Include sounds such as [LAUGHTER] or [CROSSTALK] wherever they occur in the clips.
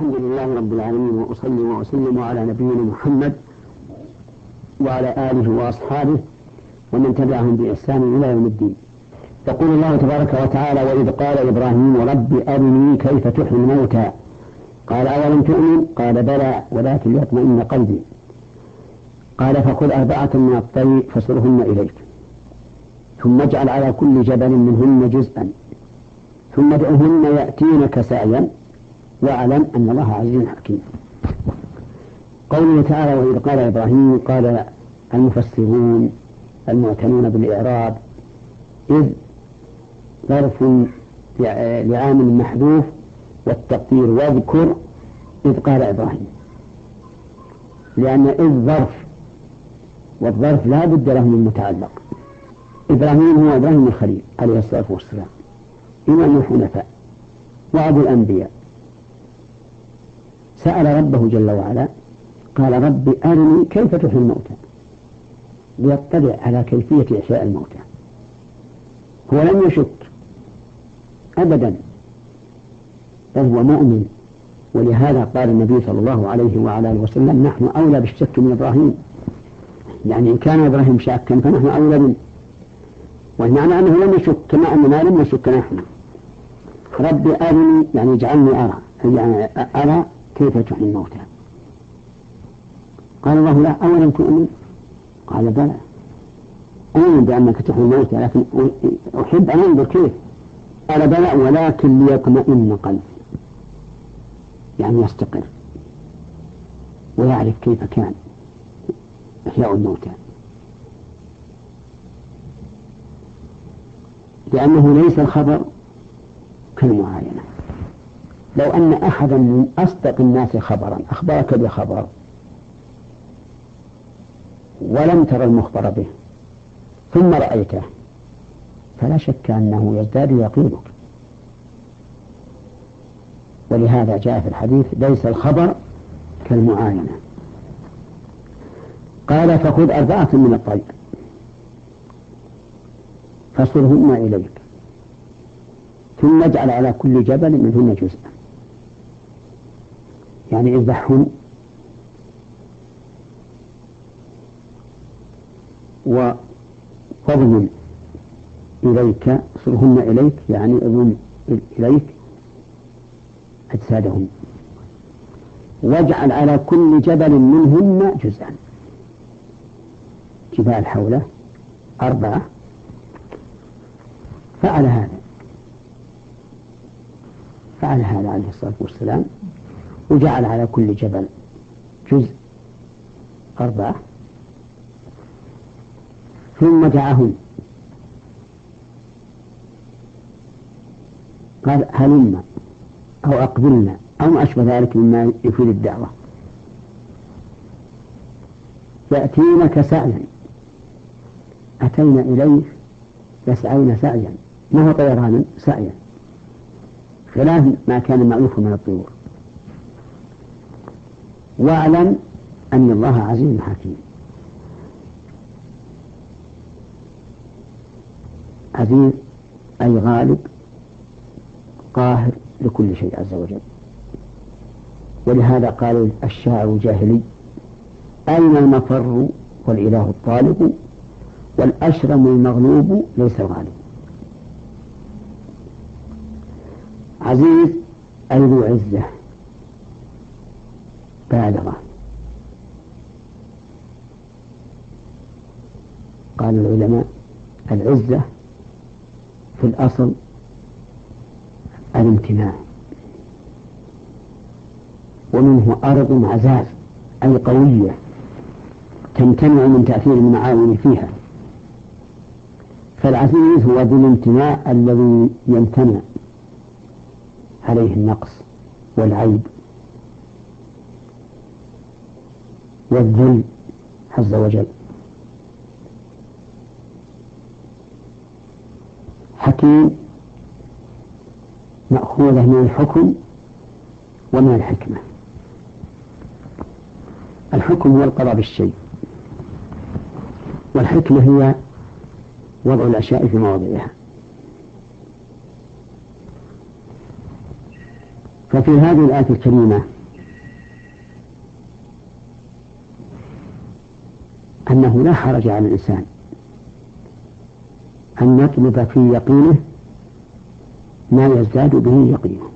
الحمد لله رب العالمين وأصلي وأسلم على نبينا محمد وعلى آله وأصحابه ومن تبعهم بإحسان إلى يوم الدين. يقول الله تبارك وتعالى وإذ قال إبراهيم رب أرني كيف تحيي الموتى قال أولم تؤمن؟ قال بلى ولكن ليطمئن قلبي. قال فخذ أربعة من الطير فصرهن إليك ثم اجعل على كل جبل منهن جزءا ثم ادعهن يأتينك سعيا. واعلم أن الله عزيز حكيم. قوله تعالى وإذ قال إبراهيم قال المفسرون المعتنون بالإعراب إذ ظرف لعامل محذوف والتقدير واذكر إذ قال إبراهيم. لأن إذ ظرف والظرف لا بد له من متعلق. إبراهيم هو إبراهيم الخليل عليه الصلاة والسلام. إمام الحنفاء وأبو الأنبياء. سأل ربه جل وعلا قال رب أرني كيف تحيي الموتى؟ ليطلع على كيفية إحياء الموتى. هو لم يشك أبدا بل هو مؤمن. ولهذا قال النبي صلى الله عليه وعلى آله وسلم نحن أولى بالشك من إبراهيم. يعني إن كان إبراهيم شاكا فنحن أولى منه. والمعنى أنه لم يشك كما أننا لم نشك نحن. ربي أرني يعني اجعلني أرى يعني أرى كيف تحيي الموتى قال الله لا أولم تؤمن قال بلى. أؤمن بأنك تحيي الموتى لكن أحب أن أنظر كيف؟ قال بلى ولكن ليطمئن قلبي. يعني يستقر. ويعرف كيف كان إحياء الموتى. لأنه ليس الخبر كالمعاينة. لو أن أحدا من أصدق الناس خبرا أخبرك بخبر ولم ترى المخبر به ثم رأيته فلا شك أنه يزداد يقينك. ولهذا جاء في الحديث ليس الخبر كالمعاينة. قال فخذ أربعة من الطير فصرهن إليك ثم اجعل على كل جبل منهن جزءا. يعني اذبحهن وضمن إليك صرهن إليك يعني اضم إليك أجسادهن. واجعل على كل جبل منهن جزءا. جبال حوله أربعة. فعل هذا. فعل هذا عليه الصلاة والسلام. وجعل على كل جبل جزء أربعة. ثم دعاهن قال هلم أو أقبلنا أو ما أشبه ذلك مما يفيد الدعوة. يأتينك سعيا. أتينا إليه يسعين سعيا. ما هو طيرانا سعيا. خلاف ما كان مألوف من الطيور. واعلم أن الله عزيز حكيم. عزيز أي غالب قاهر لكل شيء عز وجل. ولهذا قال الشاعر الجاهلي أين المفر والإله الطالب والأشرم المغلوب ليس الغالب. عزيز أي ذو عزة. بالغة قال العلماء العزة في الأصل الامتناع ومنه أرض عزاز أي قوية تمتنع من تأثير المعاون فيها. فالعزيز هو ذو الامتناع الذي يمتنع عليه النقص والعيب. والذل عز وجل. حكيم مأخوذة من الحكم ومن الحكمة. الحكم هو القضاء بالشيء. والحكمة هي وضع الأشياء في مواضعها. ففي في هذه الآية الكريمة أنه لا حرج على الإنسان أن يطلب في يقينه ما يزداد به يقينه.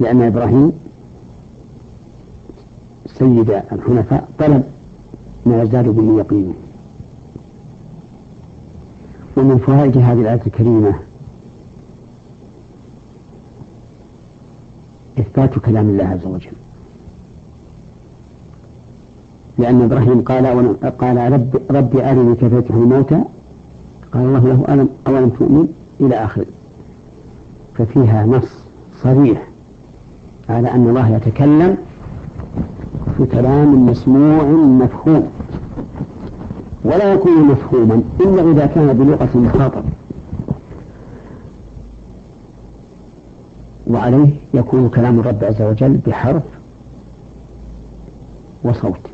لأن إبراهيم سيد الحنفاء طلب ما يزداد به يقينه. ومن فوائد هذه الآية الكريمة إثبات كلام الله عز وجل. لأن إبراهيم قال قال رب ربي أرني كيف يفتح الموتى. قال الله له ألم أولم تؤمن إلى آخره ففيها نص صريح على أن الله يتكلم في كلام مسموع مفهوم. ولا يكون مفهوما إلا إذا كان بلغة المخاطب وعليه يكون كلام الرب عز وجل بحرف وصوت.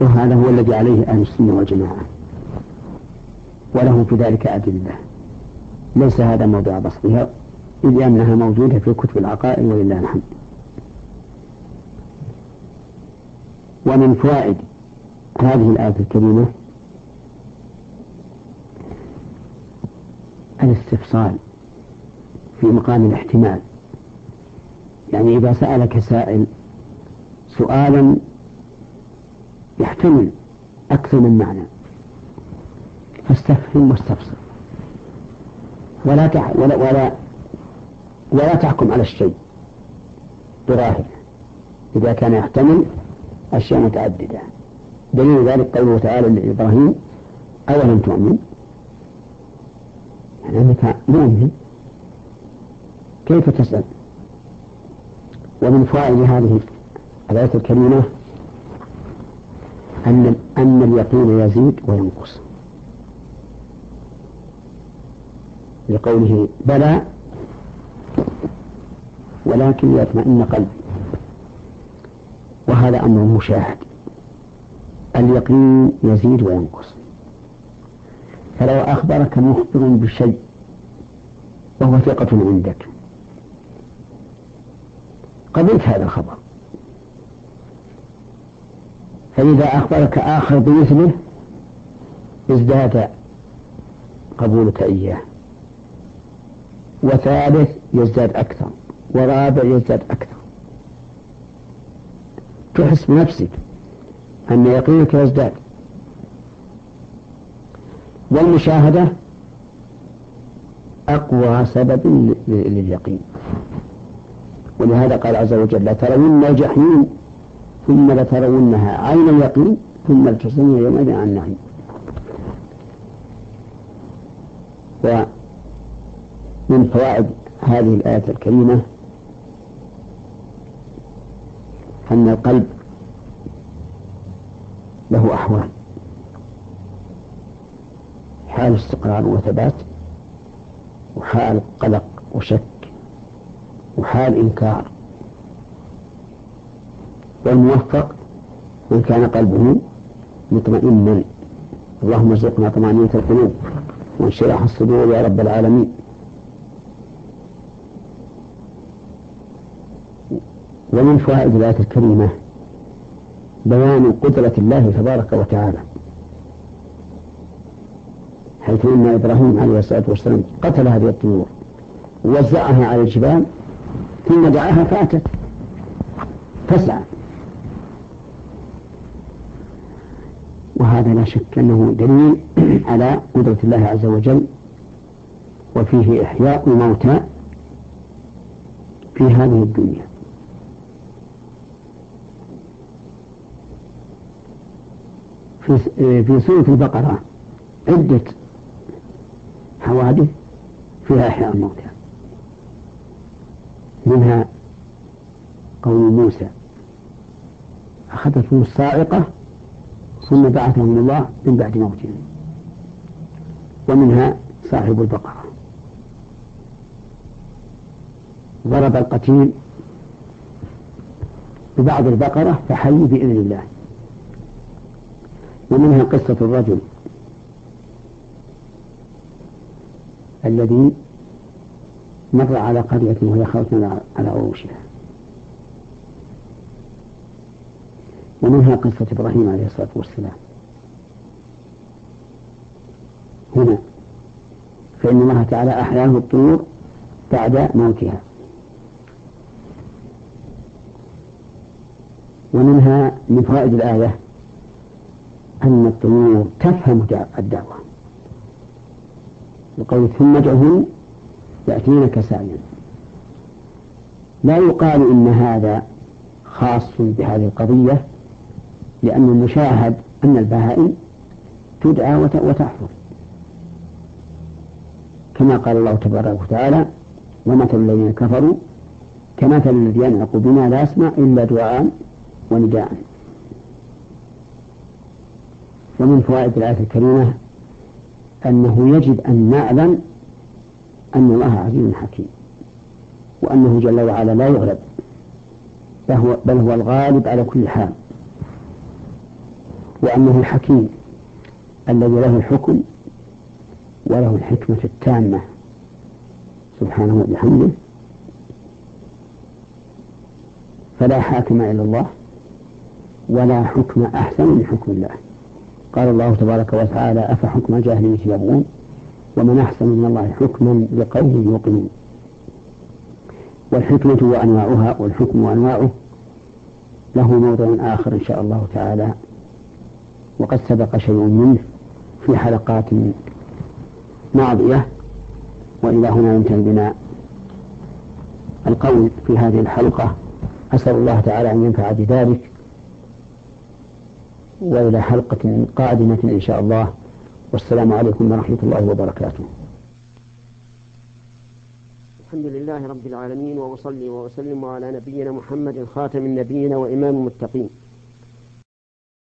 وهذا هو الذي عليه أهل السنة والجماعة. وله في ذلك أدلة. ليس هذا موضوع بسطها إذ أنها موجودة في كتب العقائد ولله الحمد. ومن فوائد هذه الآية الكريمة الاستفصال في مقام الاحتمال. يعني إذا سألك سائل سؤالا يحتمل أكثر من معنى. فاستفهم واستفسر ولا تح ولا ولا ولا تحكم على الشيء براهن. إذا كان يحتمل أشياء متعددة. دليل ذلك قوله تعالى لإبراهيم أولم تؤمن؟ يعني أنك مؤمن. كيف تسأل؟ ومن فوائد هذه الآية الكريمة أن أن اليقين يزيد وينقص. لقوله بلى ولكن يطمئن قلبي. وهذا أمر مشاهد. اليقين يزيد وينقص. فلو أخبرك مخبر بشيء وهو ثقة عندك قبلت هذا الخبر. فإذا أخبرك آخر بمثله ازداد قبولك إياه. وثالث يزداد أكثر. ورابع يزداد أكثر. تحس بنفسك أن يقينك يزداد. والمشاهدة أقوى سبب لليقين. ولهذا قال عز وجل لترون الجحيم ثم لترونها عين اليقين ثم لتصلين يومئذ عن النعيم. ومن فوائد هذه الآية الكريمة أن القلب له أحوال. حال استقرار وثبات وحال قلق وشك وحال إنكار. والموفق من كان قلبه مطمئنا. اللهم ارزقنا طمأنينة القلوب وانشراح الصدور يا رب العالمين. ومن فوائد الآية الكريمة بيان قدرة الله تبارك وتعالى. حيث أن إبراهيم عليه الصلاة والسلام قتل هذه الطيور ووزعها على الجبال ثم دعاها فأتت. تسعى وهذا لا شك أنه دليل [CLEARS THROAT] على قدرة الله عز وجل وفيه إحياء موتى في هذه الدنيا. في في سورة البقرة عدة حوادث فيها إحياء الموتى منها قول موسى أخذتهم الصاعقة ثم بعثهم الله من بعد موتهم ومنها صاحب البقرة. ضرب القتيل ببعض البقرة فحي بإذن الله. ومنها قصة الرجل الذي مر على قرية وهي خوتنا على عروشها. ومنها قصة إبراهيم عليه الصلاة والسلام. هنا فإن الله تعالى أحياه الطيور بعد موتها. ومنها من فوائد الآية أن الطيور تفهم الدعوة. وقول ثم ادعهم يأتينك سعيا لا يقال إن هذا خاص بهذه القضية لأن المشاهد أن البهائم تدعى وتحفظ. كما قال الله تبارك وتعالى ومثل الذين كفروا كمثل الذي ينعق بما لا يسمع إلا دعاء ونداء. ومن فوائد الآية الكريمة أنه يجب أن نعلم أن الله عزيز حكيم وأنه جل وعلا لا يغلب بل هو الغالب على كل حال. وأنه الحكيم الذي له الحكم وله الحكمة التامة. سبحانه وبحمده. فلا حاكم إلا الله ولا حكم أحسن من حكم الله. قال الله تبارك وتعالى أفحكم الجاهلية يبغون ومن أحسن من الله حكما لقوم يوقنون. والحكمة وأنواعها والحكم وأنواعه له موضع آخر إن شاء الله تعالى. وقد سبق شيء منه في حلقات ماضية وإلى هنا ينتهي بنا القول في هذه الحلقة. أسأل الله تعالى أن ينفع بذلك. وإلى حلقة قادمة إن شاء الله. والسلام عليكم ورحمة الله وبركاته. الحمد لله رب العالمين وأصلي وأسلم على نبينا محمد خاتم النبيين وإمام المتقين.